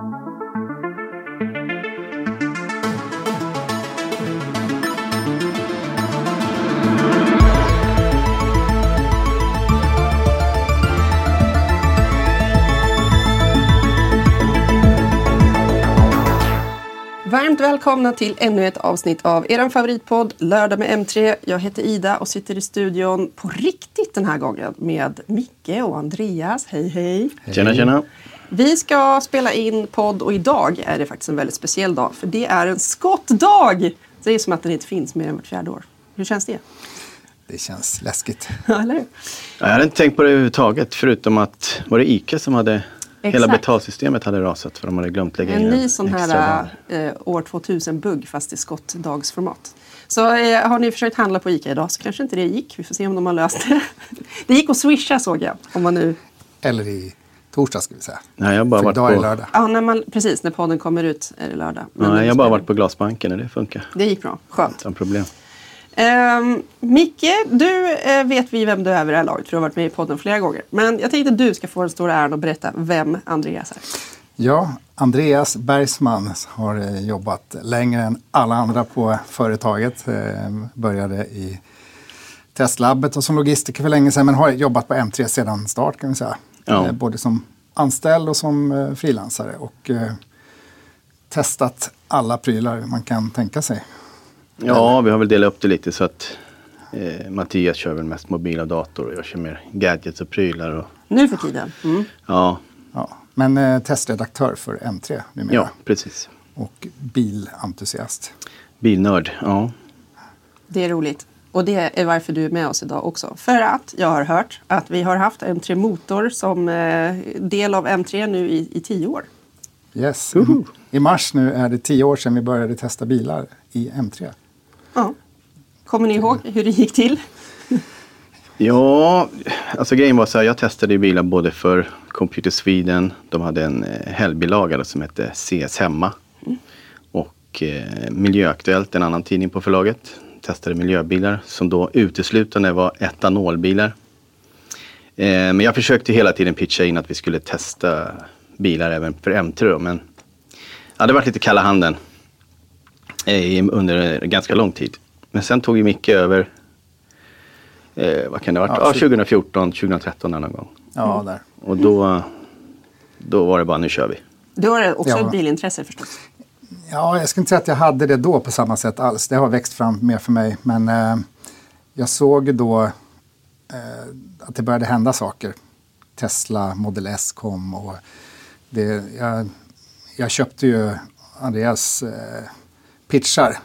Varmt välkomna till ännu ett avsnitt av er favoritpodd Lördag med M3. Jag heter Ida och sitter i studion på riktigt den här gången med Micke och Andreas. Hej hej! Tjena tjena! Vi ska spela in podd och idag är det faktiskt en väldigt speciell dag för det är en skottdag! Det är som att den inte finns mer än vart fjärde år. Hur känns det? Det känns läskigt. Ja, eller hur? Jag hade inte tänkt på det överhuvudtaget förutom att var det ICA som hade Hela Exakt. betalsystemet hade rasat för de hade glömt lägga in En ny sån här eh, år 2000-bugg fast i skottdagsformat. Så eh, har ni försökt handla på ICA idag så kanske inte det gick. Vi får se om de har löst det. Det gick att swisha såg jag. Om man nu... Eller i torsdag ska vi säga. Nej, jag har bara För varit idag är på, lördag. Ja, när man, precis när podden kommer ut är det lördag. Men nej, jag har bara varit på Glasbanken och det funkar Det gick bra. Skönt. utan problem. Um, Micke, du eh, vet vi vem du är vid det här laget för du har varit med i podden flera gånger. Men jag tänkte att du ska få den stora äran att berätta vem Andreas är. Ja, Andreas Bergsman har eh, jobbat längre än alla andra på företaget. Eh, Började i testlabbet och som logistiker för länge sedan men har jobbat på M3 sedan start kan vi säga. Ja. Eh, Både som anställd och som eh, frilansare och eh, testat alla prylar man kan tänka sig. Ja, vi har väl delat upp det lite så att eh, Mattias kör väl mest mobil och dator och jag kör mer gadgets och prylar. Och, Nu för tiden. Mm. ja, Ja, men eh, testredaktör för M3 numera. ja, precis. Och bilentusiast. Bilnörd, ja. Det är roligt. Och det är varför du är med oss idag också. För att jag har hört att vi har haft M3 Motor som eh, del av M3 nu i, i tio år. Yes. I mars nu är det tio år sedan vi började testa bilar i M3. Ja. Kommer ni ihåg hur det gick till? Ja, alltså grejen var så här, jag testade bilar både för Computer Sweden, de hade en eh, helgbilaga som hette CS Hemma. Och eh, Miljöaktuellt, en annan tidning på förlaget, testade miljöbilar som då uteslutande var etanolbilar. Eh, men jag försökte hela tiden pitcha in att vi skulle testa bilar även för M3 då, men ja, det var lite kalla handen eh, under ganska lång tid. Men sen tog ju Micke över eh, vad kan det ha varit? Ja, Ja, tjugo- 2014, 2013 någon gång. Ja, där. Och då, då var det bara, nu kör vi. Du har också Ja. ett bilintresse förstås. Ja, jag ska inte säga att jag hade det då på samma sätt alls. Det har växt fram mer för mig. Men eh, jag såg då eh, att det började hända saker. Tesla Model S kom och det, jag, jag köpte ju Andreas eh, pitchar.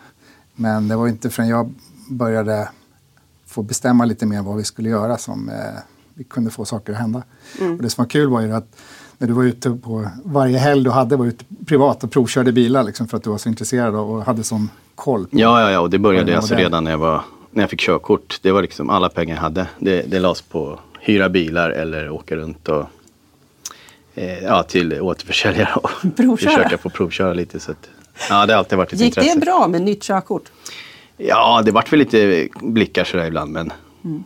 Men det var inte förrän jag började få bestämma lite mer vad vi skulle göra som eh, vi kunde få saker att hända. Och det som var kul var ju att när du var ute på varje helg du hade var ute privat och provkörde bilar liksom, för att du var så intresserad och hade sån koll. På. Ja, ja, ja, och det började Ja, alltså redan när jag, var, när jag fick körkort. Det var liksom alla pengar jag hade. Det, det lades på hyra bilar eller åka runt och eh, ja, till återförsäljare och Provköra. försöka få provköra lite. Så att, ja, det har alltid varit ett Gick intresse. det bra med nytt körkort? Ja, det vart väl lite blickar sådär ibland, men det,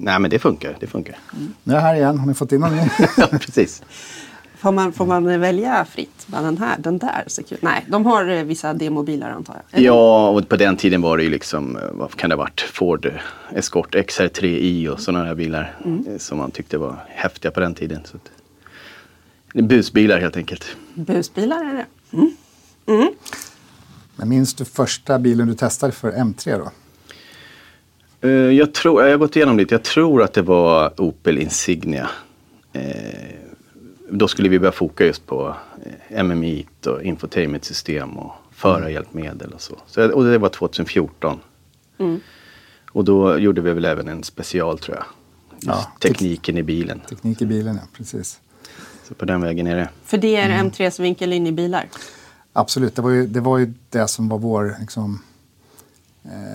nej, men det funkar. Det funkar. Nu är jag här igen, har ni fått in någon ny? ja, precis. Får man, får man välja fritt? Bara den här, den där. Nej, de har eh, vissa demobilar antar jag. Eller? Ja, och på den tiden var det ju liksom, eh, vad kan det ha varit, Ford Escort XR3i och sådana där bilar eh, som man tyckte var häftiga på den tiden. Så att, det är busbilar helt enkelt. Busbilar är det. Mm. Men minns du första bilen du testade för M3 då? Eh, Jag, tror, jag har gått igenom lite, jag tror att det var Opel Insignia. Eh, då skulle vi börja foka just på eh, MMI och infotainmentsystem och förarhjälpmedel och så. så. Och det var 2014. Och då gjorde vi väl även en special tror jag. Ja, tekniken i bilen. Teknik i bilen, ja. Precis. Så på den vägen är det. För det är M3s vinkel in i bilar. Absolut, det var ju det, var ju det som var vår... Liksom,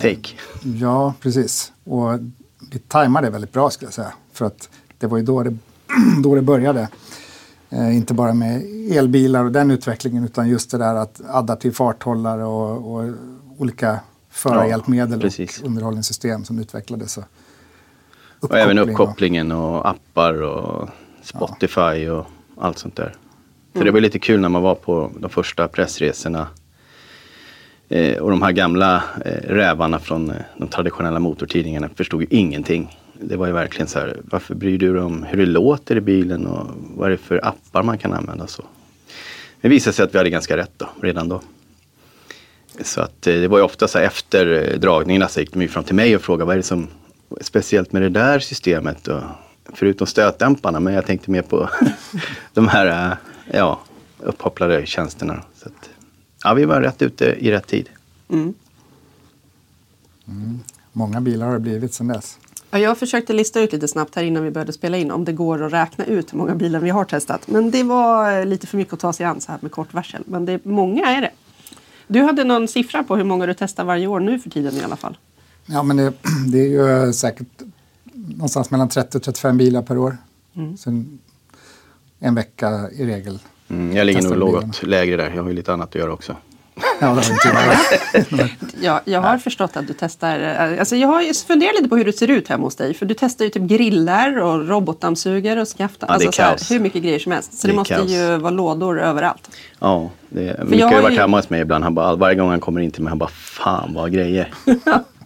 Take. ja, precis. Och vi tajmade det väldigt bra skulle jag säga. För att det var ju då det, då det började. Eh, inte bara med elbilar och den utvecklingen utan just det där att adaptiv farthållare och, och olika förarhjälpmedel precis. och underhållningssystem som utvecklades. Och, Och även uppkopplingen och appar och Spotify och allt sånt där. För det var lite kul när man var på de första pressresorna eh, och de här gamla eh, rävarna från eh, de traditionella motortidningarna förstod ju ingenting. Det var ju verkligen så här, varför bryr du dig om hur det låter i bilen och vad är det för appar man kan använda? Så. Det visade sig att vi hade ganska rätt då, redan då. Så att eh, det var ju ofta så här, efter eh, dragningarna så gick de ju fram till mig och frågade vad är det som är speciellt med det där systemet? Och, förutom stötdämparna, men jag tänkte mer på de här eh, ja, upphopplade tjänsterna. Så ja, vi var rätt ute i rätt tid. Mm. Många bilar har det blivit sedan dess. Ja, jag försökte lista ut lite snabbt här innan vi började spela in om det går att räkna ut hur många bilar vi har testat. Men det var eh, lite för mycket att ta sig an så här med kort varsel. Men det, många är det. Du hade någon siffra på hur många du testar varje år nu för tiden i alla fall. Ja, men det, det är ju säkert någonstans mellan 30 och 35 bilar per år. Sen en vecka i regel. Mm, jag ligger nog något lägre där. Jag har ju lite annat att göra också. Ja, det har inte jag. Ja, jag har förstått att du testar. eh, Alltså jag har funderat lite på hur det ser ut hemma hos dig. För du testar ju typ grillar och robotdammsugare och skaftar. Ja, alltså här, hur mycket grejer som helst. Så det, Det måste kaos. ju vara lådor överallt. Ja, det, jag Micke har har ju varit hemma hos mig ibland. Han bara, varje gång han kommer in till mig, han bara, fan vad grejer.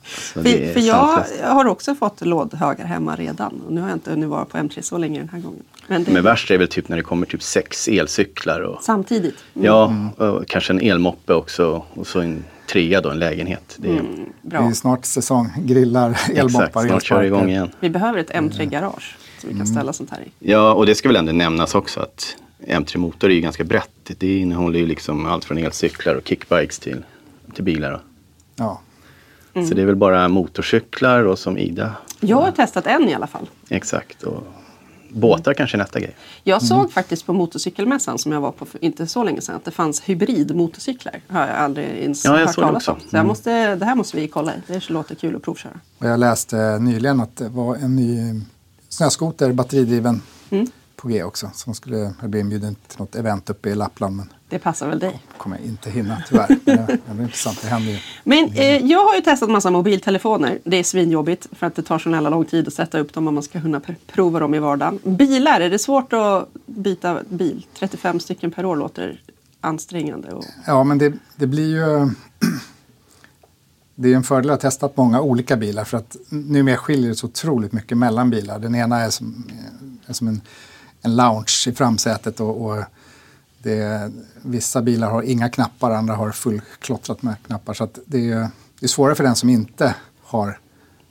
För, för jag har också fått lådhögar hemma redan. Och nu har jag inte hunnit vara på M3 så länge den här gången. Men det, Men värst är väl typ när det kommer typ sex elcyklar och, samtidigt. Mm, ja, och kanske en elmoppe också och så en trea då, en lägenhet. Det är, Mm, Det bra. är ju snart säsong. Grillar, Exakt, elmoppar, snart kör det igång igen. Vi behöver ett M3-garage. Så vi kan ställa sånt här i. Ja, och det ska väl ändå nämnas också att M3 Motor är ju ganska brett. Det innehåller ju liksom allt från elcyklar och kickbikes till, till bilar. då. Ja. Mm. Så det är väl bara motorcyklar och som Ida. Jag har testat en i alla fall. Exakt. Och båtar kanske är nästa grej. Jag såg faktiskt på motorcykelmässan som jag var på för inte så länge sedan att det fanns hybridmotorcyklar. har jag aldrig ens Ja, jag hört talas om. Så jag måste, det här måste vi kolla i. Det låter kul att provköra. Och jag läste nyligen att det var en ny snöskoter, batteridriven, Mm. på G också. Som skulle bli inbjuden till något event uppe i Lappland. Men Det passar väl dig. kommer jag inte hinna tyvärr. Men det det är intressant, det händer ju. Men eh, jag har ju testat massa mobiltelefoner. Det är svinjobbigt för att det tar så jävla lång tid att sätta upp dem om man ska kunna pr- prova dem i vardagen. Bilar, är det svårt att byta bil? 35 stycken per år låter ansträngande. Och... Ja, men det, det blir ju... Det är en fördel att ha testat många olika bilar för att numera skiljer det så otroligt mycket mellan bilar. Den ena är som, är som en, en lounge i framsätet och, och det, vissa bilar har inga knappar, andra har fullklottrat med knappar. Så det, är, det är svårare för den som inte har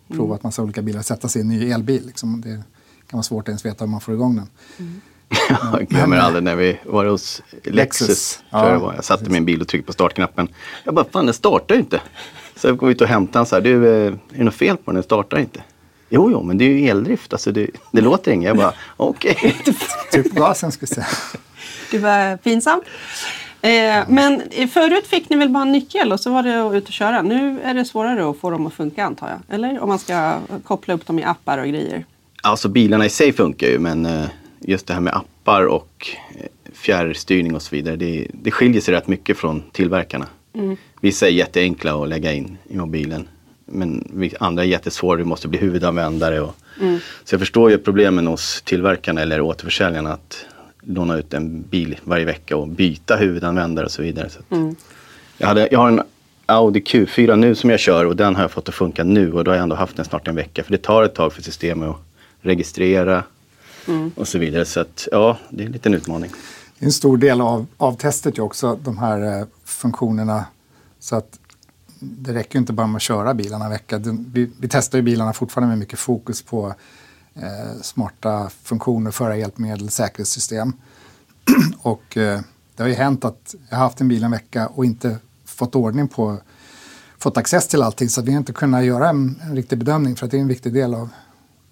provat massa olika bilar att sätta sig i en ny elbil. Liksom. Det kan vara svårt att ens veta hur man får igång den. Jag glömmer aldrig när vi var hos Lexus. Lexus. Jag Ja, det var. Jag satte min bil och tryckte på startknappen. Jag bara, fan den startar ju inte. Så jag går ut och hämtar den så här, du, eh, är det något fel på den? Den startar inte. Jo, jo, men det är ju eldrift. Alltså det, det låter inget. Jag bara, okej. Tryck på gasen ska vi se. Det var pinsamt. Eh, men förut fick ni väl bara en nyckel och så var det att ut och köra. Nu är det svårare att få dem att funka antar jag. Eller om man ska koppla upp dem i appar och grejer. Alltså bilarna i sig funkar ju, men eh, just det här med appar och eh, fjärrstyrning och så vidare. Det, det skiljer sig rätt mycket från tillverkarna. Vissa är jätteenkla att lägga in i mobilen. Men andra är jättesvåra, du måste bli huvudanvändare. Och, Så jag förstår ju problemen hos tillverkarna eller återförsäljarna att låna ut en bil varje vecka och byta huvudanvändare och så vidare. Så att, jag, hade, jag har en Audi Q4 nu som jag kör och den har jag fått att funka nu och då har jag ändå haft den snart en vecka. För det tar ett tag för systemet att registrera och så vidare. Så att ja, det är en liten utmaning. Det är en stor del av, av testet ju också, de här eh, funktionerna. Så att det räcker ju inte bara med att köra bilarna en vecka. Vi, vi testar ju bilarna fortfarande med mycket fokus på eh, smarta funktioner, förarhjälpmedel, säkerhetssystem. och eh, det har ju hänt att jag har haft en bil en vecka och inte fått ordning på, fått access till allting. Så vi har inte kunnat göra en, en riktig bedömning för att det är en viktig del av,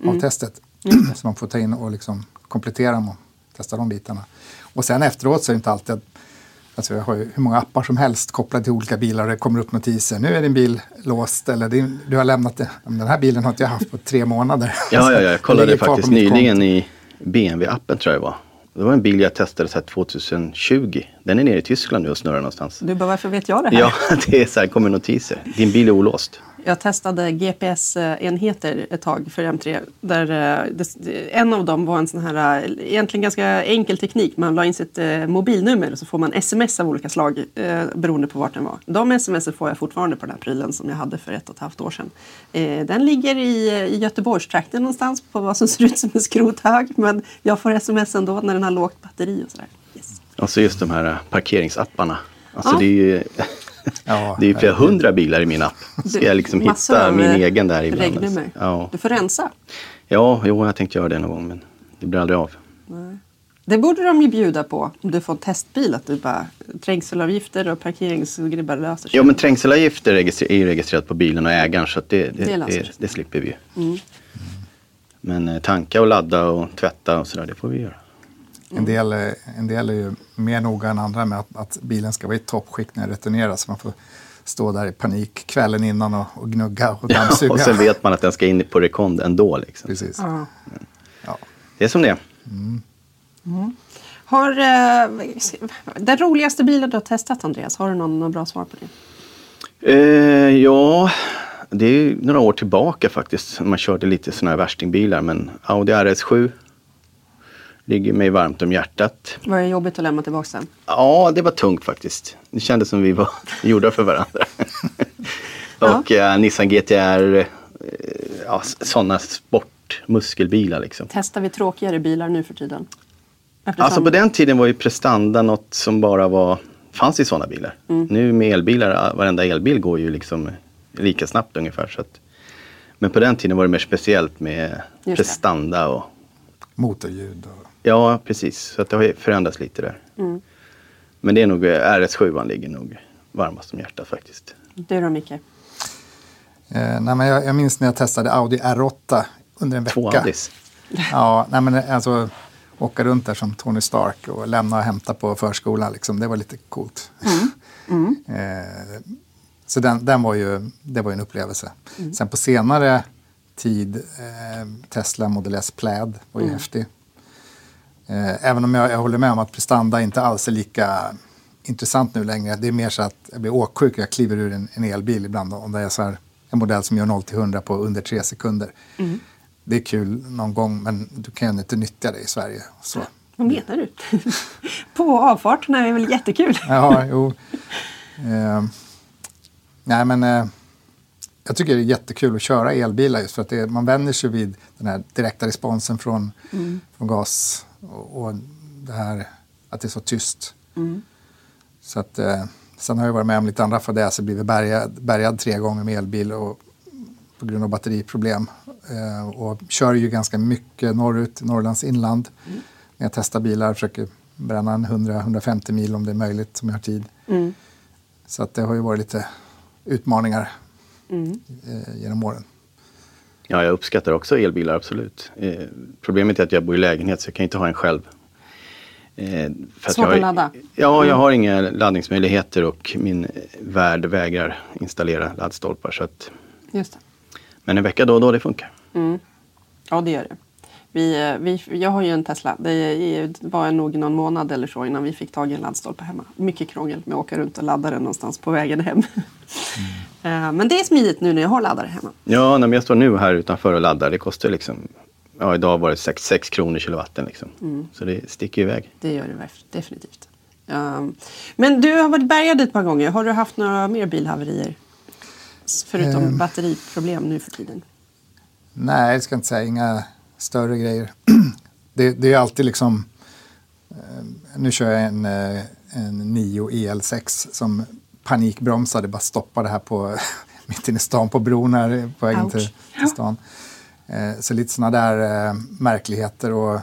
av testet. Så man får ta in och liksom komplettera och testa de bitarna. Och sen efteråt så är det inte alltid att Alltså jag har ju hur många appar som helst kopplade till olika bilar och det kommer upp notiser. Nu är din bil låst eller din, du har lämnat det. Men Den här bilen har inte jag haft på tre månader. Ja, ja, ja. jag Den kollade faktiskt nyligen i BMW-appen tror jag det var. Det var en bil jag testade så här 2020. Den är nere i Tyskland nu och snurrar någonstans. Du bara, varför vet jag det här? Ja, det är så här, kommer notiser. Din bil är olåst. Jag testade GPS-enheter ett tag för M3. Där eh, en av dem var en sån här, eh, egentligen ganska enkel teknik. Man la in sitt eh, mobilnummer och så får man sms av olika slag beroende på vart den var. De sms får jag fortfarande på den här prylen som jag hade för ett och ett halvt år sedan. Den ligger i, i Göteborgstrakten någonstans på vad som ser ut som en skrothög. Men jag får sms ändå när den har lågt batteri och sådär. Yes. Alltså just de här parkeringsapparna. Alltså Ja. det är ju Ja, det är ju flera hundra bilar i min app. Ska jag liksom hitta min eh, egen där ibland. regnummer. Ja. Du får rensa. ja, jo, jag tänkte göra det någon gång men det blir aldrig av. Det borde de ju bjuda på om du får en testbil. Att du bara, trängselavgifter och parkeringsgribbar löser sig. Ja, men trängselavgifter är ju registrerat på bilen och ägaren så att det, det, Det det, det, slipper vi ju. Mm. Men eh, tanka och ladda och tvätta och sådär, det får vi göra. En del, en del är ju mer noga än andra med att, att bilen ska vara i toppskick när den returneras. Så man får stå där i panik kvällen innan och, och gnugga och dammsuga. och sen vet man att den ska in på rekond ändå. Liksom. Precis. Ja. Ja. Det är som det är. Har, eh, den roligaste bilen du har testat Andreas, har du någon, någon bra svar på det? Eh, ja, det är ju några år tillbaka faktiskt. Man körde lite sådana här värstingbilar. Men Audi RS7 ligger mig varmt om hjärtat. Var det jobbigt att lämna tillbaka den? Ja, det var tungt faktiskt. Det kändes som vi var gjorda för varandra. och eh, Nissan GTR, eh, ja, sådana sportmuskelbilar liksom. Testar vi tråkigare bilar nu för tiden? Eftersom, Alltså på den tiden var ju prestanda något som bara var, fanns i sådana bilar. Mm. Nu med elbilar, varenda elbil går ju liksom lika snabbt ungefär. Så att, men på den tiden var det mer speciellt med prestanda och Motorljud och ja, precis. Så att det har ju förändrats lite där. Mm. Men det är nog, eh, RS7 ligger nog varmast om hjärtat faktiskt. Du då Micke? Eh, nej, men jag, jag minns när jag testade Audi R8 under en Två vecka. Audis. Ja, nej, men alltså åka runt där som Tony Stark och lämna och hämta på förskolan. Liksom, det var lite coolt. eh, så den, den var ju, det var ju en upplevelse. Sen på senare tid, eh, Tesla Model S Plaid var ju häftig. Eh, även om jag, jag håller med om att prestanda inte alls är lika intressant nu längre. Det är mer så att jag blir åksjuk jag kliver ur en, en elbil ibland. Om det är så här, en modell som gör 0 till 100 på under tre sekunder. Det är kul någon gång men du kan ju inte nyttja det i Sverige. Så. Vad menar du? på avfarterna är väl jättekul? Ja, jo. Eh, nej, men eh, jag tycker det är jättekul att köra elbilar just för att det, man vänjer sig vid den här direkta responsen från, från gas och, och det här att det är så tyst. Så att, eh, sen har jag varit med om lite andra fadäser, blivit bärgad, bärgad tre gånger med elbil och, på grund av batteriproblem. Eh, och kör ju ganska mycket norrut, Norrlands inland. När jag testar bilar försöker bränna en 100-150 mil om det är möjligt, som jag har tid. Mm. Så att det har ju varit lite utmaningar Mm. eh, genom åren. Ja, jag uppskattar också elbilar, absolut. Eh, problemet är att jag bor i lägenhet så jag kan inte ha en själv. Eh, Svårt jag, att ladda. Ja, jag har inga laddningsmöjligheter och min värld vägrar installera laddstolpar. Så att, Just det. men en vecka då och då, det funkar. Mm. Ja, det gör det. Vi, eh, vi, jag har ju en Tesla. Det var nog någon månad eller så innan vi fick tag i en laddstolpe hemma. Mycket krångel med att åka runt och ladda den någonstans på vägen hem. Eh, Men det är smidigt nu när jag har laddare hemma. Ja, när jag står nu här utanför och laddar, det kostar liksom, ja idag var det 6, 6 kronor kilowatten liksom. Så det sticker iväg. Det gör det definitivt. Um, men du har varit bärgad ett par gånger. Har du haft några mer bilhaverier? Förutom Ehm. batteriproblem nu för tiden. Nej, jag ska inte säga inga större grejer. det, det är alltid liksom... Eh, nu kör jag en, eh, en 9 EL6 som panikbromsade, bara stoppade här på mitt inne i stan på bron här på vägen till, till stan. Eh, så lite sådana där märkligheter och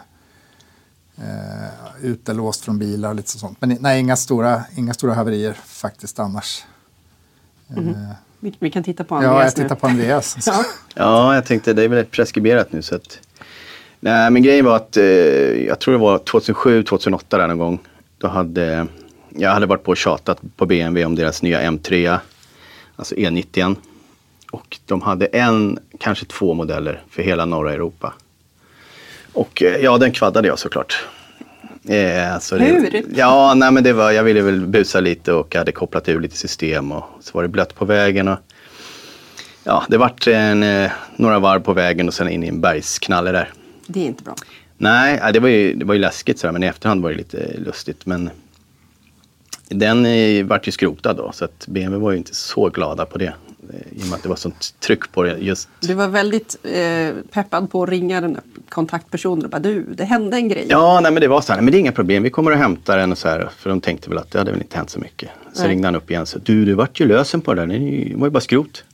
utelåst från bilar och lite sånt. Men nej, inga stora, inga stora haverier faktiskt annars. Eh, Vi, vi kan titta på ja, Andreas jag tittar nu. på Andreas. Ja. Ja, jag tänkte det är väl preskriberat nu så att Nej, men grejen var att eh, jag tror det var 2007, 2008 där någon gång. Då hade jag hade varit på och tjatat på BMW om deras nya M3, alltså E90. Och de hade en, kanske två modeller för hela norra Europa. Och eh, ja, den kvaddade jag såklart. Eh, så det, Hur? Ja, nej men det var, jag ville väl busa lite och hade kopplat ur lite system och så var det blött på vägen. Och Ja, det vart en, eh, några varv på vägen och sen in i en bergsknalle där. Det är inte bra. Nej, det var ju, det var ju läskigt sådär, men i efterhand var det lite lustigt. Men den eh, vart ju skrotad då, så att BMW var ju inte så glada på det. eh, I och med att det var sånt tryck på det just. Du var väldigt eh, peppad på att ringa den där kontaktpersonen och bara du, det hände en grej. Ja, nej men det var så här, men det är inga problem, vi kommer att hämta den och så här. För de tänkte väl att det hade väl inte hänt så mycket. Så Nej. ringde han upp igen så du, det vart ju lösen på den, det var ju bara skrot.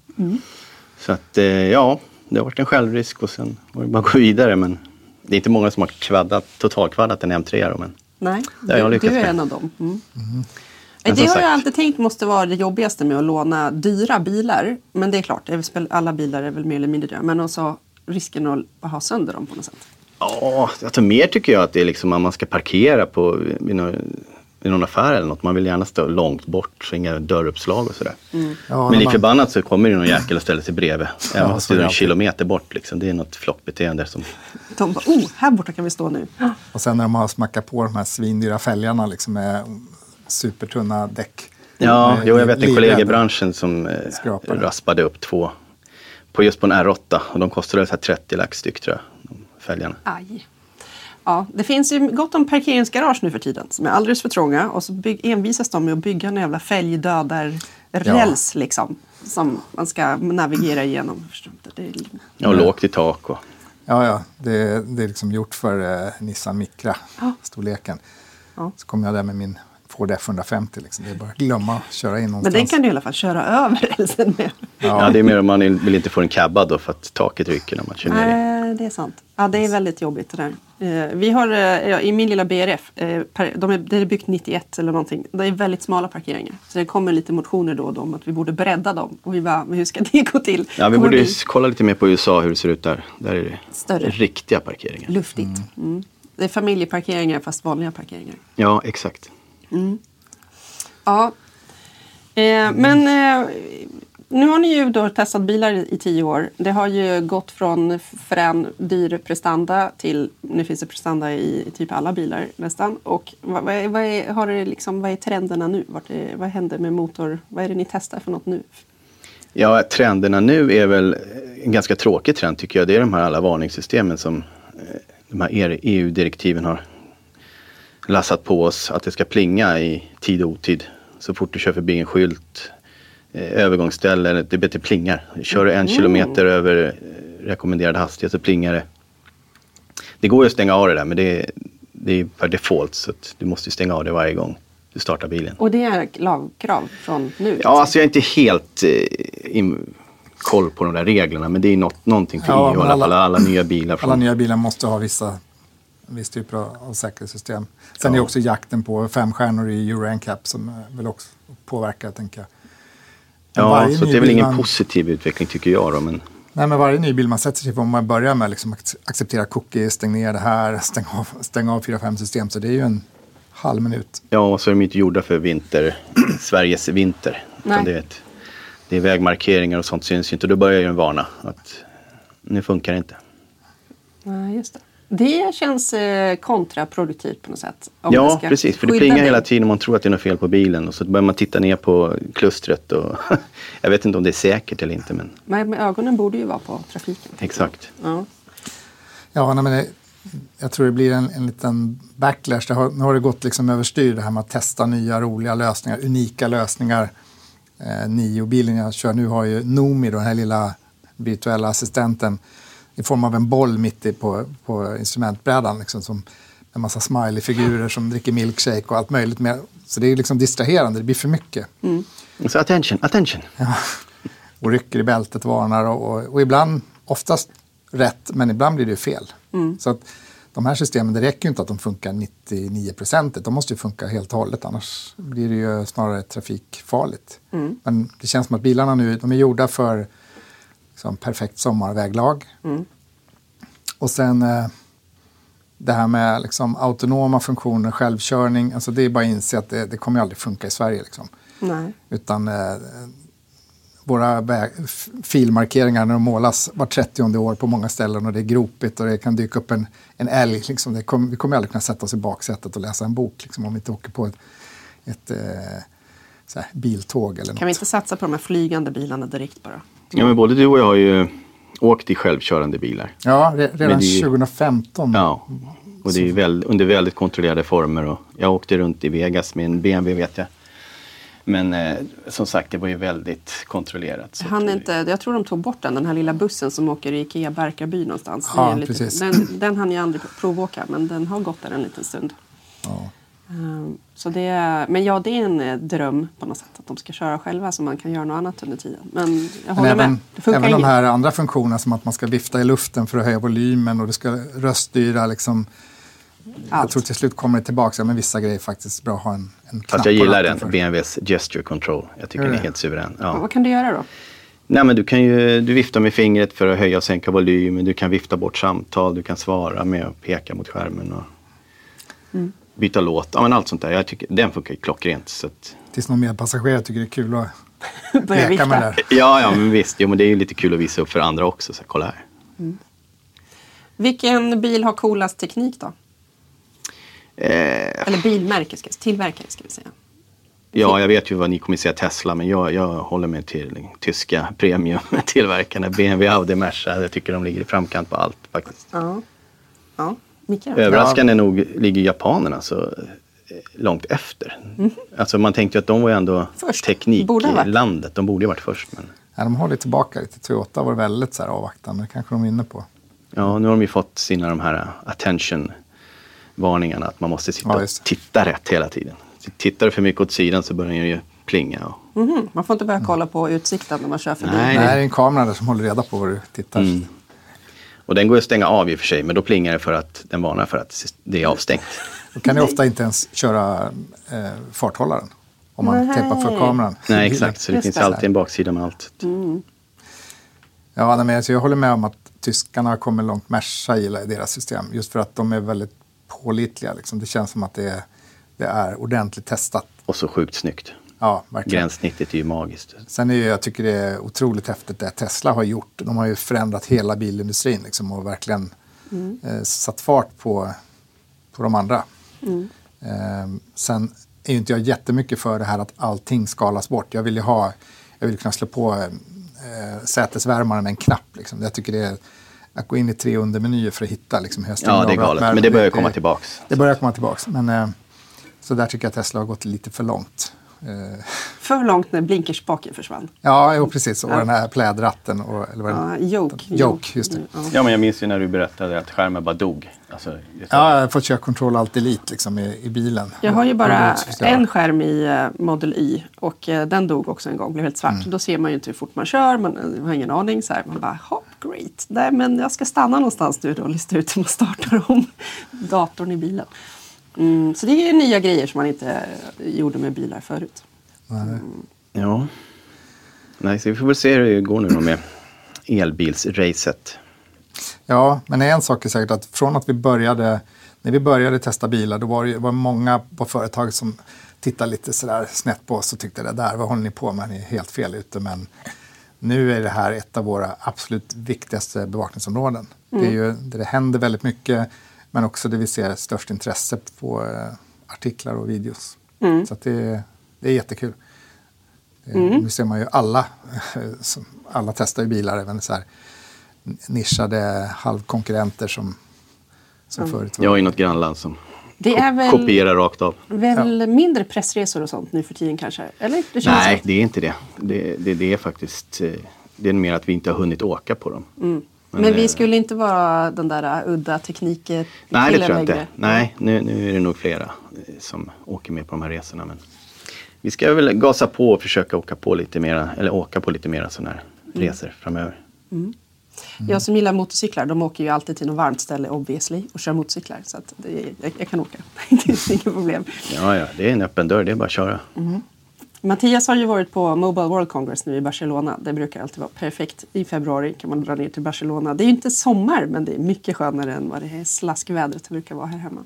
Så att eh, ja, det har varit en självrisk och sen var det bara att gå vidare. Men det är inte många som har kvaddat, totalkvaddat en M3 då, men Nej, Det har jag lyckats du är med. en av dem. Mm. Men Det har sagt- jag alltid tänkt måste vara det jobbigaste med att låna dyra bilar. Men det är klart, alla bilar är väl mer eller mindre dyra. Men också risken att ha sönder dem på något sätt. Ja, alltså mer tycker jag att det är liksom att man ska parkera på vid någon, affär eller något. Man vill gärna stå långt bort så inga dörruppslag och sådär. Ja, Men lik man- förbannat så kommer det någon jäkel och ställer sig bredvid. Även fast så det är en kilometer bort liksom. Det är något floppbeteende som... De bara, oh, här borta kan vi stå nu. Och sen när de har smackat på de här svindyra fälgarna liksom med supertunna däck. Ja, Med jo, jag vet en kollega i branschen som eh, Skrapare. raspade upp två på just på en R8 och de kostade så här 30 lax styck tror jag. De fälgarna. Aj. Ja, det finns ju gott om parkeringsgarage nu för tiden som är alldeles för trånga och så bygg, envisas de med att bygga en jävla fälgdödar-räls liksom. Som man ska navigera igenom. Det är, Ja, och lågt i tak och... Ja, ja, det, det är liksom gjort för eh, Nissan Micra, Ja. storleken. Ja. Så kom jag där med min Ford F150. Liksom. Det är bara att glömma att köra in men någonstans. den kan du i alla fall köra över rälsen med. Ja. det är mer om man vill inte få den cabbad då för att taket rycker när man kör ner. Nej, det är sant. Ja, det är väldigt jobbigt det där. Eh, vi har eh, ja, i min lilla BRF, eh, de är, det är byggt 91 eller någonting. Det är väldigt smala parkeringar. Så det kommer lite motioner då och då om att vi borde bredda dem. Och vi bara, men hur ska det gå till? Ja, vi Kommer borde kolla lite mer på USA hur det ser ut där. Där är det Större. riktiga parkeringar. luftigt. Mm. Det är familjeparkeringar fast vanliga parkeringar. Ja, exakt. Ja. Eh, men eh, nu har ni ju då testat bilar i, i tio år. Det har ju gått från frän, dyr prestanda till nu finns det prestanda i, i typ alla bilar nästan. Och vad, vad, är, vad, är, har det liksom, vad är trenderna nu? Vart är, vad händer med motor? Vad är det ni testar för något nu? Ja, trenderna nu är väl en ganska tråkig trend tycker jag. Det är de här alla varningssystemen som eh, de här EU-direktiven har lassat på oss. Att det ska plinga i tid och otid. Så fort du kör förbi en skylt, eh, övergångsställe, eller det, det plingar. Kör du en kilometer över eh, rekommenderad hastighet så plingar det. Det går ju att stänga av det där men det är, det är per default så att du måste ju stänga av det varje gång du startar bilen. Och det är lagkrav från nu? Ja, alltså jag är inte helt eh, in, koll på de där reglerna. Men det är något, någonting för Ja, EU i alla fall. alla- Alla nya bilar. Från, Alla nya bilar måste ha vissa viss typ av av säkerhetssystem. Sen är också jakten på fem stjärnor i Euro NCAP som eh, väl också påverkar, tänker jag. Men ja, så det är väl ingen man- positiv utveckling tycker jag då. Men Nej, men varje ny bil man sätter sig på, om man börjar med liksom att acceptera cookies, stäng ner det här, stäng av, stäng av 4-5 system, så det är ju en halv minut. ja, och så är de inte gjorda för vinter, Sveriges vinter. Nej. Det, är ett, det är vägmarkeringar och sånt syns ju inte. Då börjar ju en varna att nu funkar det inte. Nej, just det. Det känns eh, kontraproduktivt på något sätt. Ja, ska precis. För det plingar hela tiden och man tror att det är något fel på bilen. Och så börjar man titta ner på klustret. Och jag vet inte om det är säkert eller inte. Men Men ögonen borde ju vara på trafiken. exakt. jag. Ja. Ja, nej, men det, jag tror det blir en, en liten backlash. Det har, nu har det gått liksom överstyr det här med att testa nya roliga lösningar, unika lösningar. Eh, Nio-bilen jag kör nu har ju Noomi, den här lilla virtuella assistenten i form av en boll mitt i på, på instrumentbrädan. Liksom, som en massa smiley-figurer som dricker milkshake och allt möjligt. Med. Så det är liksom distraherande, det blir för mycket. Så attention, attention. Och rycker i bältet, varnar och, och, och ibland, oftast rätt, men ibland blir det ju fel. Så att de här systemen, det räcker ju inte att de funkar 99 procent. De måste ju funka helt och hållet, annars blir det ju snarare trafikfarligt. Men det känns som att bilarna nu, de är gjorda för liksom, perfekt sommarväglag. Och sen eh, det här med liksom, autonoma funktioner, självkörning, alltså det är bara att inse att det, det kommer aldrig funka i Sverige. Liksom. Nej. Utan eh, våra filmarkeringar när de målas var 30 år på många ställen och det är gropigt och det kan dyka upp en, en älg. Liksom. Det kom, vi kommer aldrig kunna sätta oss i baksätet och läsa en bok liksom, om vi inte åker på ett, ett eh, biltåg eller något. Kan vi inte satsa på de här flygande bilarna direkt bara? Ja, men både du och jag har ju åkt i självkörande bilar. Ja, re redan ju- 2015. Ja, och det är ju väl, under väldigt kontrollerade former. Och jag åkte runt i Vegas med en BMW vet jag. Men eh, som sagt, det var ju väldigt kontrollerat. så Han inte, jag tror de tog bort den, den här lilla bussen som åker i Ikea Barkarby någonstans. Ja, precis. Den, den hann jag aldrig provåka, men den har gått där en liten stund. Ja. Ehm, Så det är, men ja, det är en eh, dröm på något sätt att de ska köra själva så man kan göra något annat under tiden. Men jag Men håller även, med. Det funkar även de inget. här andra funktionerna som att man ska vifta i luften för att höja volymen och det ska röststyra. Liksom, jag Allt. tror till slut kommer det tillbaka. Men vissa grejer är faktiskt bra att ha en, en knapp Fast jag gillar den, för. BMWs gesture control. Jag tycker den är det? helt suverän. Ja, Ja. Vad kan du göra då? Nej, men du kan ju du viftar med fingret för att höja och sänka volymen. Du kan vifta bort samtal, du kan svara med att peka mot skärmen och Mm. Byta låt. Ja, men allt sånt där. Jag tycker, den funkar ju klockrent. Så att, Tills någon medpassagerare tycker det är kul att leka med vifta. det där. ja, ja, men visst. Jo, men det är ju lite kul att visa upp för andra också. Så här, kolla här. Vilken bil har coolast teknik då? Eh, Eller bilmärke, ska, tillverkare ska vi säga. ja, jag vet ju vad ni kommer säga Tesla, men jag, jag håller mig till den tyska premiumtillverkarna. BMW, Audi, Merca. Jag tycker de ligger i framkant på allt faktiskt. Ja. Ja, Då? Överraskande nog ligger japanerna så eh, långt efter. Alltså man tänkte ju att de var ju ändå. Först. Tekniklandet. De borde ju varit först. Men Ja, de håller tillbaka lite. Toyota var väldigt så här avvaktande. Det kanske de är inne på. ja, nu har de ju fått sina de här uh, attention-varningarna. Att man måste sitta Ja, och titta rätt hela tiden. Så Tittar du för mycket åt sidan så börjar den ju plinga. Och, Mhm, Man får inte börja kolla på utsikten när man kör förbi. Nej. Nej, det är en kamera där som håller reda på var du tittar. Mm. Och den går att stänga av i och för sig. Men då plingar det för att den varnar för att det är avstängt. Då kan du ofta inte ens köra eh, farthållaren. Om man Nej. tejpar för kameran. Nej, exakt. Så det Just finns det. alltid en baksida med allt. Ja, men alltså jag håller med om att tyskarna har kommit långt. Merca gillar deras system. Just för att de är väldigt pålitliga. Liksom. Det känns som att det är, det är ordentligt testat. Och så sjukt snyggt. Ja, verkligen. Gränssnittet är ju magiskt. Sen är ju, jag tycker det är otroligt häftigt det Tesla har gjort. De har ju förändrat hela bilindustrin liksom, och verkligen eh, satt fart på, på de andra. Eh, sen är ju inte jag jättemycket för det här att allting skalas bort. Jag vill ju ha, jag vill kunna slå på eh, sätesvärmaren med en knapp. Liksom. Jag tycker det är att gå in i tre undermenyer för att hitta liksom, hur jag stänger Ja, det är galet. Men det börjar komma tillbaks. Det börjar komma tillbaks. Men, eh, så där tycker jag att Tesla har gått lite för långt. Eh, För långt när blinkerspaken försvann. Ja, jo, precis. Och Ja. den här plädratten. Och, eller vad Ja, joke. Joke, just det. Ja. Ja, men jag minns ju när du berättade att skärmen bara dog. Alltså, Ja, jag har fått köra Control Alt Elite liksom, i, i bilen. Jag har ju bara en skärm i eh, Model Y och eh, den dog också en gång, blev helt svart. Mm. Då ser man ju inte hur fort man kör, man har ingen aning. Så här. Man bara, hopp, great. Nej, men jag ska stanna någonstans nu då och lista ut hur man startar om datorn i bilen. Mm, så det är nya grejer som man inte eh, gjorde med bilar förut. Nej. Ja. Nej, så vi får väl se hur det går nu då med elbilsracet. Ja, men en sak är säkert att från att vi började, när vi började testa bilar, då var det var många på företaget som tittade lite sådär snett på oss och tyckte det där, vad håller ni på med, ni är helt fel ute. Men nu är det här ett av våra absolut viktigaste bevakningsområden. Det är ju där det händer väldigt mycket, men också det vi ser störst intresse på eh, artiklar och videos. Så att det, det är jättekul. Det, Nu ser man ju alla, som- alla testar ju bilar, även så här nischade halvkonkurrenter som, som förut var. Jag är i något grannland som Det är väl, kopierar rakt av. väl mindre pressresor och sånt nu för tiden kanske? Eller? Det känns Nej, så. det är inte det. Det, det, det är faktiskt eh, det är mer att vi inte har hunnit åka på dem. Men, Men, vi eh, skulle inte vara den där uh, udda teknik Nej, det tror jag inte. längre. Nej, nu, nu är det nog flera eh, som åker med på de här resorna. Men vi ska väl gasa på och försöka åka på lite mera, eller åka på lite mera sådana här Mm. resor framöver. Jag som gillar motorcyklar, de åker ju alltid till något varmt ställe obviously och kör motorcyklar. Så att det, jag, jag kan åka. det är inga problem. Ja, ja, det är en öppen dörr, det är bara att köra. Mattias har ju varit på Mobile World Congress nu i Barcelona. Det brukar alltid vara perfekt. I februari kan man dra ner till Barcelona. Det är ju inte sommar men det är mycket skönare än vad det här slaskvädret brukar vara här hemma.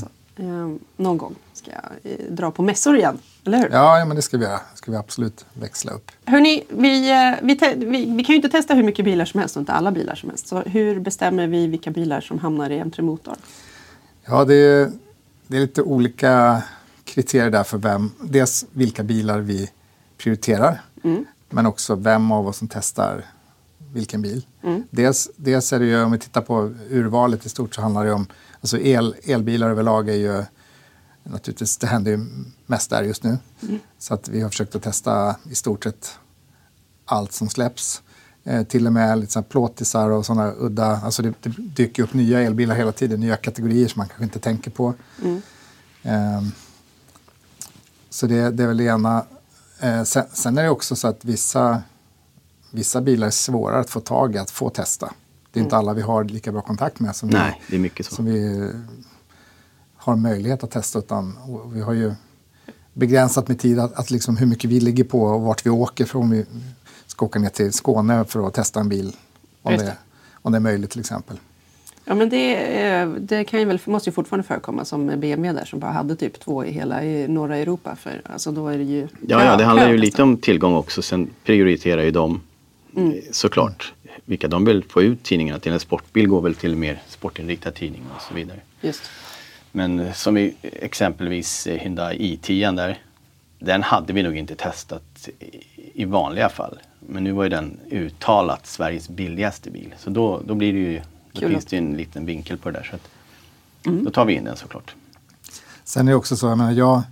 Så, eh, någon gång ska jag eh, dra på mässor igen, eller hur? Ja, ja, men det ska vi göra. Det ska vi absolut växla upp. Hörrni, vi, eh, vi, vi, vi kan ju inte testa hur mycket bilar som helst och inte alla bilar som helst. Så hur bestämmer vi vilka bilar som hamnar i M3 Motor? Ja, det det är lite olika kriterier där för vem. Dels vilka bilar vi prioriterar. Men också vem av oss som testar vilken bil. Dels, dels är det ju, om vi tittar på urvalet i stort så handlar det om, alltså el, elbilar överlag är ju naturligtvis, det händer ju mest där just nu. Så att vi har försökt att testa i stort sett allt som släpps. Eh, till och med lite så här plåtisar och sådana udda, alltså det, det dyker upp nya elbilar hela tiden, nya kategorier som man kanske inte tänker på. Ehm, så det, det är väl det ena. Eh, sen, sen är det också så att vissa, vissa bilar är svårare att få tag i, att få testa. Det är inte alla vi har lika bra kontakt med som, Nej, vi, som vi har möjlighet att testa. Utan, vi har ju begränsat med tid att, att liksom hur mycket vi ligger på och vart vi åker för om vi ska åka ner till Skåne för att testa en bil. Om, det. om det är möjligt till exempel. Ja, men det, eh, det kan ju väl, måste ju fortfarande förekomma som BMW där som bara hade typ två i hela i norra Europa. För, alltså, då är det ju Ja, ja, det handlar ju lite om tillgång också. Sen prioriterar ju de Mm. eh, såklart vilka de vill få ut tidningarna till. En sportbil går väl till mer sportinriktad tidning och så vidare. Just. Men eh, som i, exempelvis Hyundai i10 där. Den hade vi nog inte testat i, i vanliga fall. Men nu var ju den uttalat Sveriges billigaste bil. Så då, då blir det ju, då Kul finns det ju en liten vinkel på det där. Så att, Mm. Då tar vi in den såklart. Sen är det också så, jag menar, jag,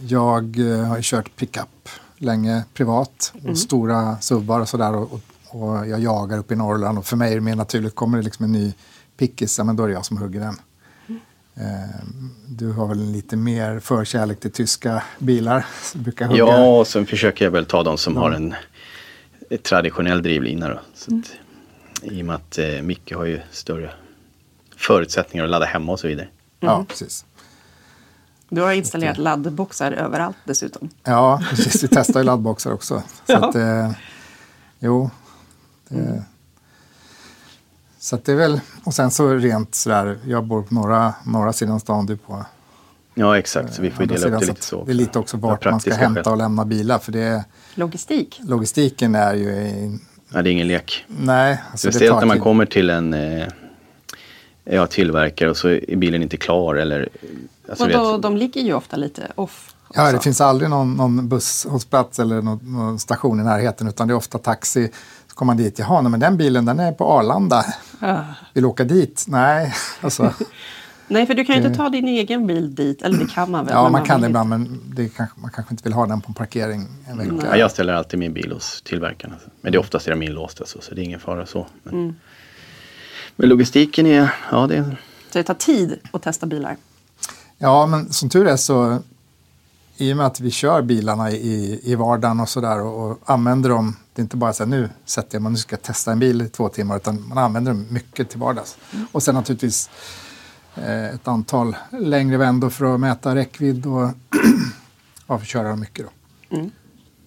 jag eh, har ju kört pickup länge privat. Och Stora subbar och sådär. Och, och, jag jagar uppe i Norrland. Och för mig är det mer naturligt, kommer det liksom en ny pickis, ja, men då är det jag som hugger den. Eh, du har väl lite mer förkärlek till tyska bilar? Brukar hugga. Ja, och sen försöker jag väl ta de som har en traditionell drivlina. Då. Så att, I och med att eh, Micke har ju större förutsättningar att ladda hemma och så vidare. ja, precis. Du har installerat laddboxar överallt dessutom. Ja, precis. Vi testar ju laddboxar också. Så Ja. att, eh, jo. Det, Så att det är väl, och sen så rent sådär, jag bor på norra, norra sidan stan, du på Ja, exakt. Så vi får ju andra dela upp sidan. det Så lite så. Det är lite också vart man ska hämta och lämna bilar. För det, är- Logistik. logistiken är ju, i- Ja, det är ingen lek. nej. Alltså det Speciellt när man tid. kommer till en eh, ja, tillverkare och så är bilen inte klar eller... Alltså, och vet, då, de ligger ju ofta lite off. Ja, det också. finns aldrig någon, någon busshållplats eller någon, någon station i närheten utan det är ofta taxi. Så kommer man dit, jaha, nej, men den bilen den är på Arlanda. Ah. Vill du åka dit? Nej, alltså. Nej, för du kan ju inte ta din egen bil dit. Eller det kan man väl? Ja, men man kan det ibland men det kanske, man kanske inte vill ha den på en parkering en vecka. ja, jag ställer alltid min bil hos tillverkaren. Men det är oftast är de inlåsta så, så det är ingen fara så. Men, Mm. men logistiken är... Ja, det. Så det tar tid att testa bilar. Ja, men som tur är så i och med att vi kör bilarna i, i vardagen och sådär och, och använder dem. Det är inte bara så här nu sätter jag mig nu ska jag testa en bil i två timmar utan man använder dem mycket till vardags. Och sen naturligtvis eh, ett antal längre vändor för att mäta räckvidd och ja, för att köra dem mycket då.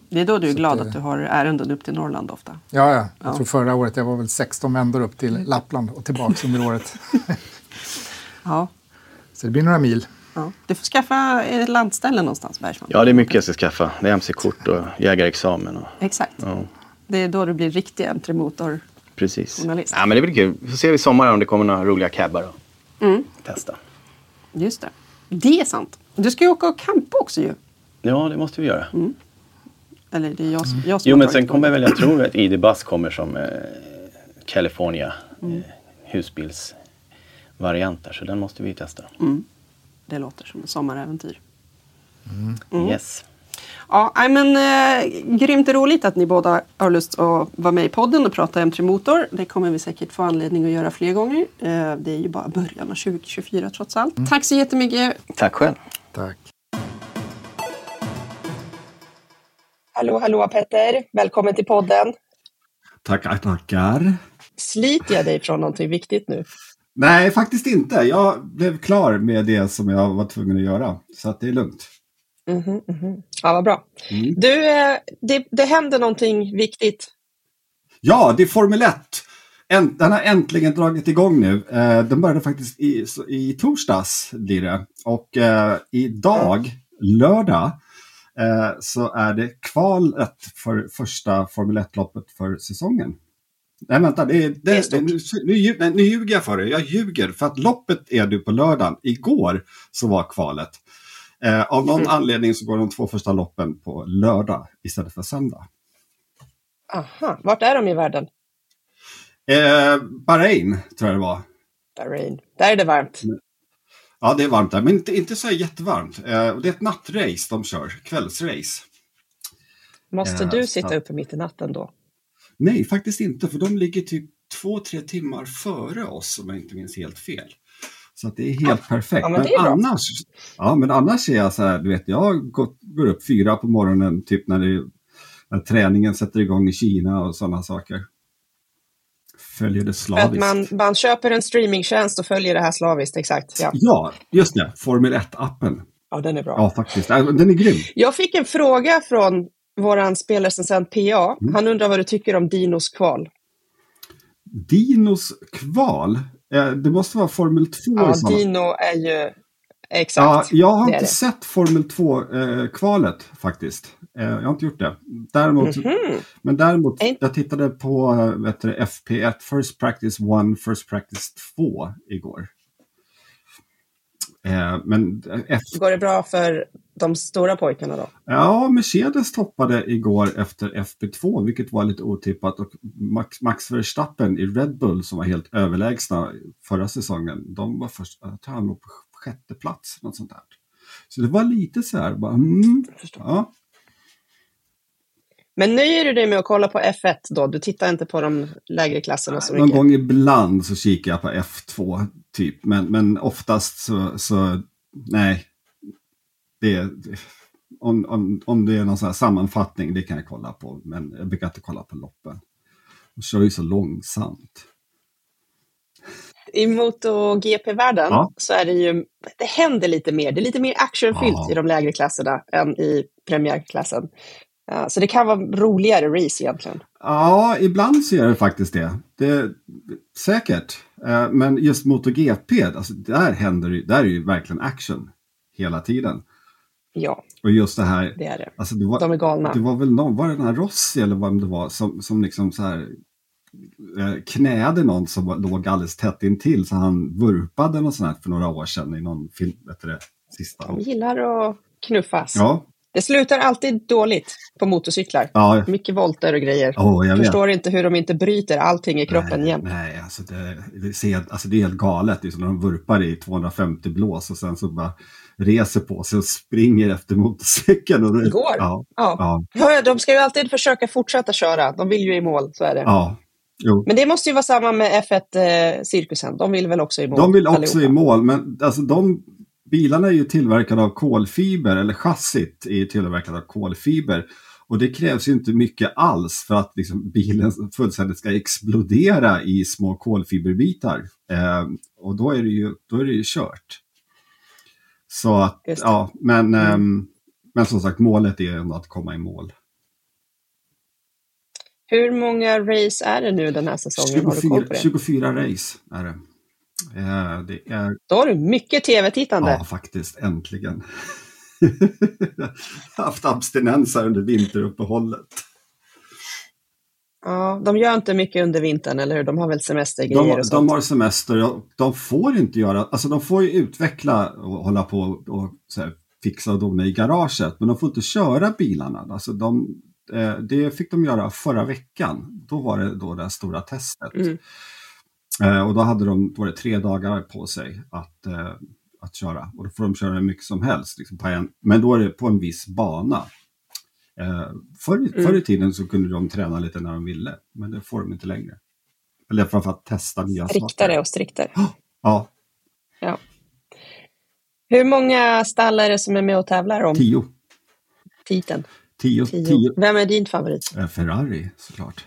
Det är då du är Så glad det- att du har ärenden upp till Norrland ofta. Ja, ja. Jag Ja. tror förra året jag var väl 16 vändor upp till Lappland och tillbaka under året. Ja. Så det blir några mil. ja. Du får skaffa ett landställe någonstans, Bergman. Ja, det är mycket jag ska skaffa. Det är MC-kort och jägarexamen. Och, Exakt. ja, Det är då du blir riktig M3-motor. precis. Journalist. Ja, men det blir kul. Vi får se i sommar om det kommer några roliga cabbar och Mm. testa. Just det. Det är sant. Du ska ju åka och campa också ju. Ja, det måste vi göra. Eller det är jag, som- jag som Jo, men sen kommer väl, jag tror att ID Buzz kommer som eh, California Mm. eh, husbilsvariant där, så den måste vi testa. Mm. Det låter som ett sommaräventyr. Mm. Yes. Ja, nej, men eh, grymt roligt att ni båda har lust att vara med i podden och prata M3 Motor. Det kommer vi säkert få anledning att göra fler gånger. Eh, det är ju bara början av 2024 trots allt. Tack så jättemycket. Tack själv. Tack. Hallå, hallå Petter. Välkommen till podden. Tackar, tackar. Sliter jag dig från någonting viktigt nu? Nej, faktiskt inte. Jag blev klar med det som jag var tvungen att göra. Så att det är lugnt. Mhm, mhm. Ja, vad bra. Mm. Du, eh, det, det händer någonting viktigt. Ja, det är Formel 1. Änt- Den har äntligen dragit igång nu. Eh, Den började faktiskt i, i torsdags blir det. Och eh, idag, lördag, eh, så är det kvalet för första Formel 1-loppet för säsongen. Nej, vänta, det det, Det det, nu, nu, nu ljuger jag för dig. Jag ljuger, för att loppet är du på lördagen. Igår så var kvalet. Eh, av någon Mm. anledning så går de två första loppen på lördag istället för söndag. Aha, vart är de i världen? Eh, Bahrain tror jag det var. Bahrain. Där är det varmt. Ja, det är varmt där, men inte, inte så jättevarmt. Eh, det är ett nattrace de kör, kvällsrace. Måste Ja, du så- sitta uppe mitt i natten då? Nej, faktiskt inte, för de ligger typ två, tre timmar före oss om jag inte minns helt fel. Så att det är helt perfekt. Ja, men bra. annars, ja, men annars är jag så här, du vet, jag går upp fyra på morgonen, typ när, det, när träningen sätter igång i Kina och sådana saker. Följer det slaviskt. man, man köper en streamingtjänst och följer det här slaviskt, exakt. Ja, Ja, just det, Formel 1-appen. ja den är bra. Ja, faktiskt. Äh, Den är grym. Jag fick en fråga från våran spelrecensent PA. Mm. Han undrar vad du tycker om Dinos kval. Dinos kval, det måste vara Formel 2 Ja, Dino är ju... Ja, Exakt. jag har inte det. sett Formel 2-kvalet faktiskt. Eh, jag har inte gjort det. Däremot, Mhm. Men däremot, jag tittade på eh, vet du, FP1, First Practice 1, First Practice 2 igår. Eh, men eh, F, Går det bra för de stora pojkarna då? ja, Mercedes toppade igår efter FP2, vilket var lite otippat. Och Max, Max Verstappen i Red Bull, som var helt överlägsna förra säsongen, de var först, jag tror han låg på sjätte plats, något sånt där. Så det var lite så här, bara, mm, ja, Men nöjer du dig med att kolla på F1 då? Du tittar inte på de lägre klasserna så Någon mycket? gång ibland så kikar jag på F2 typ, men, men oftast så, så nej. Det, om, om, om det är någon sån här sammanfattning, det kan jag kolla på, men jag brukar inte kolla på loppen. De kör ju så långsamt. I MotoGP-världen Ja. så är det ju, det händer lite mer. Det är lite mer actionfyllt Ja. i de lägre klasserna än i premiärklassen. Ja, så det kan vara roligare race egentligen. Ja, ibland så är det faktiskt det. det säkert. Eh, Men just MotoGP, alltså, där händer det, där är ju verkligen action hela tiden. Ja, Och just det här, det är det. alltså det var, De är galna. Det var väl någon, var det den här Rossi eller vad det var, som, som liksom så här eh, knäade någon som låg alldeles tätt intill så han vurpade något sånt här för några år sedan i någon film, vet det, sista. De gillar att knuffas. Ja, Det slutar alltid dåligt på motorcyklar. ja, Mycket volter och grejer. oh, jag vet. Förstår inte hur de inte bryter allting i kroppen nej, jämt. Nej, alltså det, det, ser, alltså det är helt galet. Det är som när de vurpar i 250 blås och sen så bara reser på sig och springer efter motorcykeln. Och det, Går. Ja, Ja. ja, Ja, De ska ju alltid försöka fortsätta köra. De vill ju i mål, så är det. ja. Jo. Men det måste ju vara samma med F1-cirkusen. de vill väl också i mål? De vill också allihopa. i mål, men alltså de bilarna är ju tillverkade av kolfiber, eller chassit är tillverkat av kolfiber. Och det krävs ju inte mycket alls för att liksom bilen fullständigt ska explodera i små kolfiberbitar. Eh, och då är, det ju, då är det ju kört. Så att, ja, men, ehm, men som sagt målet är ändå att komma i mål. Hur många race är det nu den här säsongen? Har du koll på 24, det? 24 race är det. Eh, det är Då har du mycket tv-tittande. Ja, faktiskt. Äntligen. Jag har haft abstinens här under vinteruppehållet. Ja, de gör inte mycket under vintern, eller hur? De har väl semestergrejer De, och de sånt. har semester och de får inte göra, alltså de får ju utveckla och hålla på och här, fixa och dona i garaget, men de får inte köra bilarna. Alltså de, eh, det fick de göra förra veckan. Då var det då det stora testet. Mm. Eh, och då hade de var det tre dagar på sig att, eh, att köra. Och då får de köra hur mycket som helst. Liksom på en, men då är det på en viss bana. Eh, förr, Mm. förr i tiden så kunde de träna lite när de ville. Men det får de inte längre. Eller framförallt testa nya Striktare och striktare. Ja, Ja. Hur många stall är det som är med och tävlar om tio. titeln? Tio, Tio. tio. Vem är din favorit? Eh, Ferrari såklart.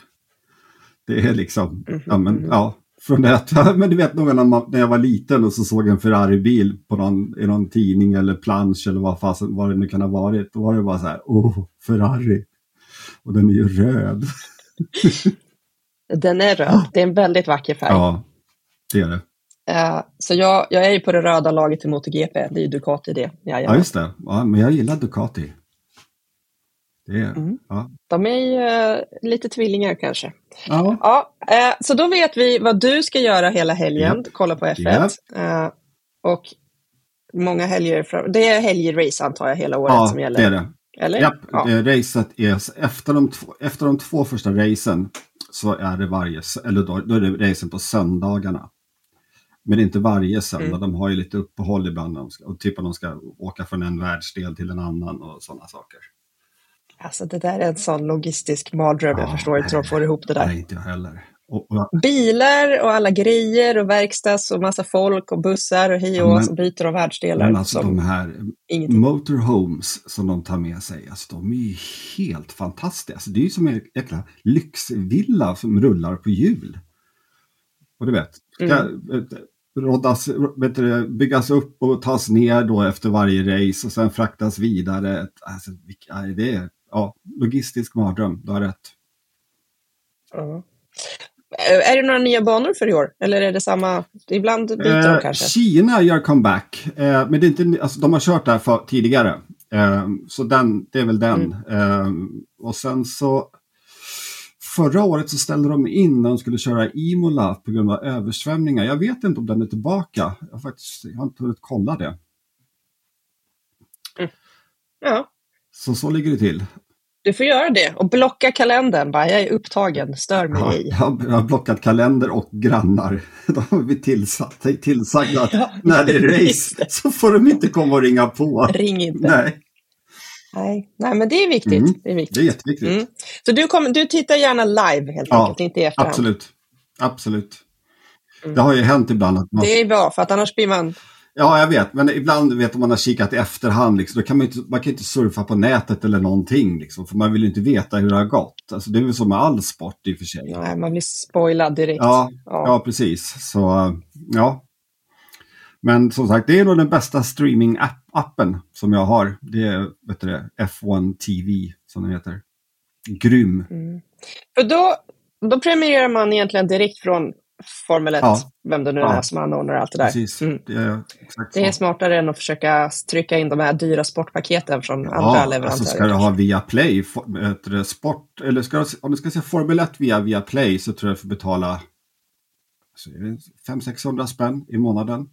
Det är liksom, Mhm, ja men mhm. ja. Från det att, men du vet nog när, man, när jag var liten och så såg jag en Ferrari-bil på någon, i någon tidning eller plansch eller vad, fasen, vad det nu kan ha varit. Då var det bara så här, åh, Ferrari. Och den är ju röd. Den är röd. Det är en väldigt vacker färg. Ja, det är det. Eh, så jag, jag är ju på det röda laget i MotoGP. Det är ju Ducati det. Ja, Jajamän. just det. Ja, men jag gillar Ducati. Det är, Mm. ja. De är ju eh, lite tvillingar kanske. ja. Ja, eh, så då vet vi vad du ska göra hela helgen. Kolla på F1. Eh, och många helger. Fram- det är helgrace antar jag hela året ja som gäller. det är det. Eller? Japp, Ja. racet är efter de, två, efter de två första racen så är det varje, eller då, då är det racen på söndagarna. Men det är inte varje söndag, Mm. de har ju lite uppehåll ibland. och typ att de ska åka från en världsdel till en annan och sådana saker. Alltså det där är en sån logistisk mardröm. Jag Ja, förstår inte hur de får ihop det där. Nej, inte jag heller. Och, och, Bilar och alla grejer och verkstads och massa folk och bussar och hej och Ja, som byter av världsdelar. men alltså de här ingenting. motorhomes som de tar med sig, alltså de är ju helt fantastiska. Alltså, det är ju som en jäkla lyxvilla som rullar på hjul. Och du vet, vet, råddas, vet du, byggas upp och tas ner då efter varje race och sen fraktas vidare. Alltså, det är ja, logistisk mardröm, du har rätt. Ja. Är det några nya banor för i år? Eller är det samma? Ibland byter de Eh, kanske. Kina gör comeback, eh, men det är inte, alltså, de har kört där för, tidigare. Eh, så den, det är väl den. Eh, och sen så Förra året så ställde de in när de skulle köra Imola på grund av översvämningar. Jag vet inte om den är tillbaka. Jag har, faktiskt, jag har inte hunnit kolla det. Ja, Så så ligger det till. du får göra det och blocka kalendern. Bara, jag är upptagen, stör mig Ja, ej. jag, har, blockat kalender och grannar. De har blivit tillsatt, tillsagda att Ja, när det är race så får de inte komma och ringa på. Ring inte. Nej, Nej. Nej, men det är viktigt. Mm. Det är viktigt. det är jätteviktigt. Mm. Så du, kommer, du tittar gärna live helt Ja, enkelt, inte i efterhand. Absolut. Absolut. Mm. Det har ju hänt ibland att man... Det är bra, för att annars blir man... Ja, jag vet. Men ibland vet om man har kikat i efterhand. Liksom, då kan man, inte, man kan inte surfa på nätet eller någonting. Liksom, för man vill ju inte veta hur det har gått. Alltså, det är väl så med all sport i och för sig. Nej, man blir spoilad direkt. Ja, Ja. ja, precis. Så, ja. Men som sagt, det är nog den bästa streaming-appen som jag har. Det är vet du det, F1 TV, som den heter. Grym. Mm. För då, då premierar man egentligen direkt från Formel 1, Ja. vem det nu Ja. är som anordnar allt det där. Precis. Mm. Det är Det är smartare än att försöka trycka in de här dyra sportpaketen från andra Ja, leverantörer. alltså ska du ha via Play, for- heter det, sport, eller ska om du ska se Formel 1 via, via Play så tror jag du får betala alltså, 500-600 spänn i månaden.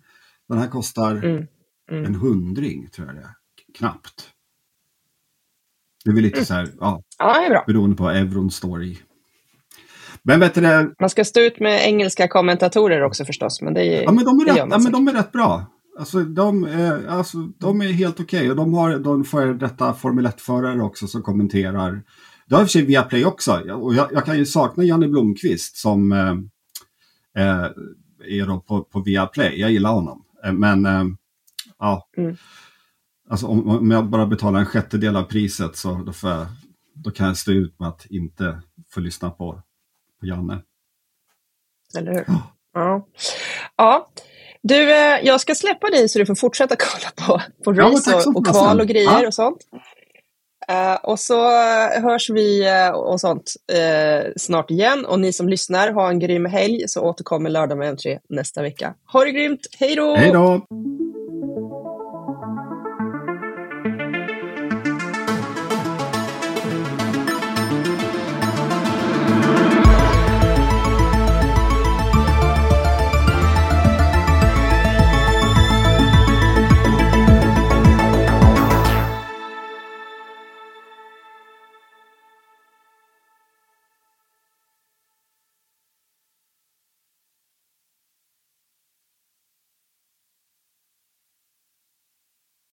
Den här kostar Mm, mm. en hundring, tror jag det är. Knappt. Det är väl Mm. lite så här, ja, Ja, det är bra. beroende på euron står i. Men vet du Man ska stå ut med engelska kommentatorer också förstås, men det, är, ja men de är, rätt, ja, men de är rätt bra. Alltså de, är, alltså, de är helt okej och de har de före detta Formel 1-förare också som kommenterar. Det har i och för sig Viaplay också och jag, jag kan ju sakna Janne Blomqvist som eh, eh, är då på, på Viaplay. Jag gillar honom. Eh, Men eh, ja, Mm. alltså om, om jag bara betalar en sjättedel av priset så då, jag, då kan jag stå ut med att inte få lyssna på, på Janne. Eller hur? Ja. ja. Du, eh, jag ska släppa dig så du får fortsätta kolla på, på Ja, race som och, och kval och grejer Ja. och sånt. Eh, och så eh, hörs vi eh, och sånt eh, snart igen. Och ni som lyssnar, ha en grym helg så återkommer lördag med en tre nästa vecka. Ha det grymt, hej då! Hej då!